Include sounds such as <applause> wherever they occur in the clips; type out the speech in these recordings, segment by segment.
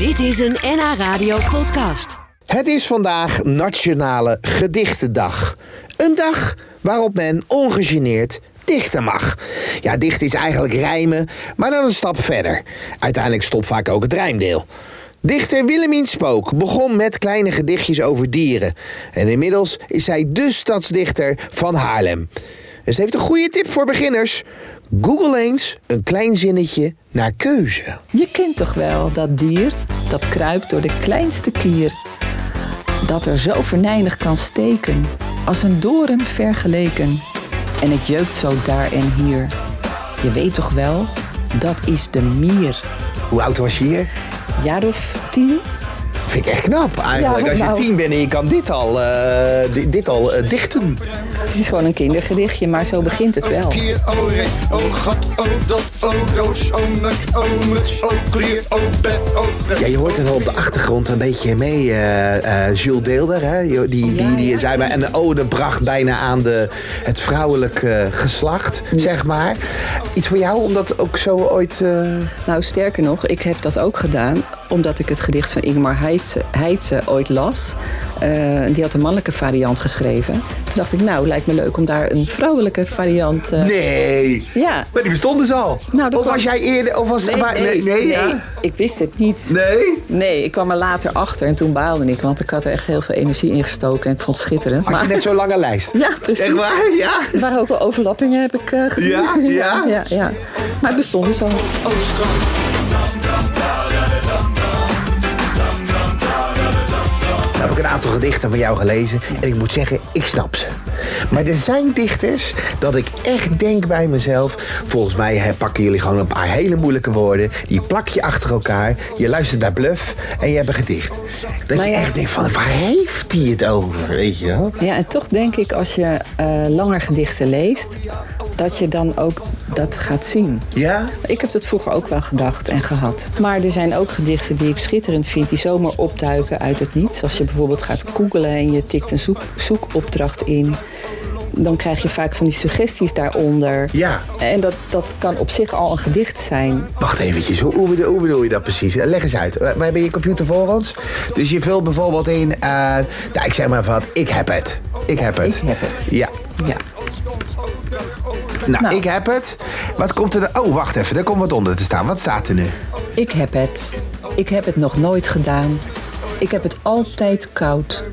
Dit is een NH Radio podcast. Het is vandaag Nationale Gedichtendag. Een dag waarop men ongegeneerd dichten mag. Ja, dichten is eigenlijk rijmen, maar dan een stap verder. Uiteindelijk stopt vaak ook het rijmdeel. Dichter Willemien Spook begon met kleine gedichtjes over dieren. En inmiddels is zij de stadsdichter van Haarlem. En ze heeft een goede tip voor beginners. Google eens een klein zinnetje naar keuze. Je kent toch wel dat dier dat kruipt door de kleinste kier. Dat er zo venijnig kan steken, als een doren vergeleken. En het jeukt zo daar en hier. Je weet toch wel, dat is de mier. Hoe oud was je hier? Jaar of tien? Vind ik echt knap eigenlijk. Ja, Als je nou. tien bent en je kan dit al, eh, di- dit al eh, dichten. Het is gewoon een kindergedichtje, maar zo begint het wel. Ja, je hoort het al op de achtergrond een beetje mee. eh, eh, Jules Deelder, hè? Die, die, die, zei maar een ode bracht bijna aan de, het vrouwelijk eh, geslacht, zeg maar. Iets voor jou, om dat ook zo ooit... eh, Nou, sterker nog, ik heb dat ook gedaan omdat ik het gedicht van Ingmar Heitse, Heitse ooit las. Eh, die had een mannelijke variant geschreven. Toen dacht ik, nou, lijkt me leuk om daar een vrouwelijke variant... eh, Nee! Ja. Maar die bestond dus al. Nou, of kwam- was jij eerder... Of was, maar- nee, nee, ja? ik wist het niet. Nee? Nee, ik kwam er later achter en toen baalde ik, want ik had er echt heel veel energie in gestoken en ik vond het schitterend. Had je net zo'n lange lijst? <laughs> Ja, precies. Echt waar? Ja? Er waren ook wel overlappingen, heb ik eh, gezien. Ja? Ja? <laughs> ja, ja. Maar het bestond dus al. Oh een aantal gedichten van jou gelezen. En ik moet zeggen, ik snap ze. Maar er zijn dichters dat ik echt denk bij mezelf. Volgens mij hè, pakken jullie gewoon een paar hele moeilijke woorden. Die plak je achter elkaar. Je luistert naar bluff en je hebt een gedicht. Dat Maar je ja. echt denkt van, waar heeft hij het over? Weet je wel? Ja, en toch denk ik als je eh, langer gedichten leest, dat je dan ook dat gaat zien. Ja? Ik heb dat vroeger ook wel gedacht en gehad. Maar er zijn ook gedichten die ik schitterend vind, die zomaar opduiken uit het niets. Als je bijvoorbeeld gaat googlen en je tikt een zoek, zoekopdracht in, dan krijg je vaak van die suggesties daaronder. Ja. En dat, dat kan op zich al een gedicht zijn. Wacht eventjes, hoe, hoe, bedoel, hoe bedoel je dat precies? Eh, Leg eens uit. We we hebben je computer voor ons. Dus je vult bijvoorbeeld in... eh, nou, ik zeg maar wat. Ik heb het. Ik heb het. Ik heb het. Ja. Ja. Nou, Nou. ik heb het. Wat komt er... Oh, wacht even. Daar komt wat onder te staan. Wat staat er nu? Ik heb het. Ik heb het nog nooit gedaan. Ik heb het altijd koud.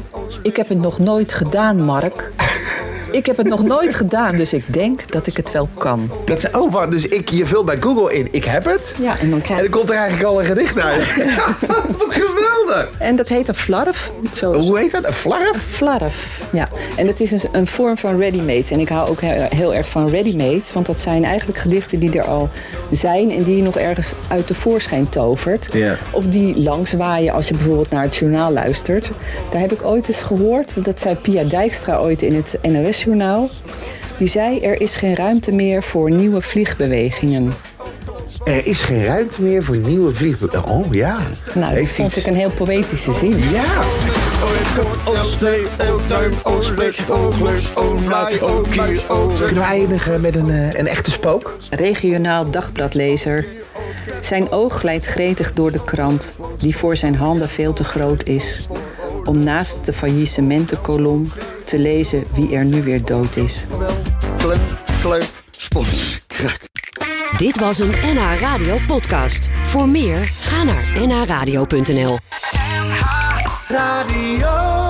Ik heb het nog nooit gedaan, Mark. Ik heb het nog nooit <laughs> gedaan, dus ik denk dat ik het wel kan. Dat is, oh, wat, dus ik, je vult bij Google in, ik heb het. Ja, en dan krijg En dan komt er eigenlijk al een gedicht uit. <laughs> <laughs> wat geweldig. En dat heet een flarf. Zo. Hoe heet dat? Een flarf? Flarf, ja. En het is een, een vorm van ready-mates. En ik hou ook heel, heel erg van ready-mates. Want dat zijn eigenlijk gedichten die er al zijn... en die je nog ergens uit de voorschijn tovert. Ja. Of die langswaaien als je bijvoorbeeld naar het journaal luistert. Daar heb ik ooit eens gehoord... dat zei Pia Dijkstra ooit in het Die zei, er is geen ruimte meer voor nieuwe vliegbewegingen. Er is geen ruimte meer voor nieuwe vliegtuigen. Oh, ja. Nou, dat vond ik een heel poëtische zin. Ja. Kunnen we eindigen met een, eh, een echte spook? regionaal dagbladlezer. Zijn oog glijdt gretig door de krant, die voor zijn handen veel te groot is. Om naast de faillissementenkolom te lezen wie er nu weer dood is. Klem, klem, spons, krak. Dit was een NH Radio podcast. Voor meer, ga naar nhradio.nl. Radio.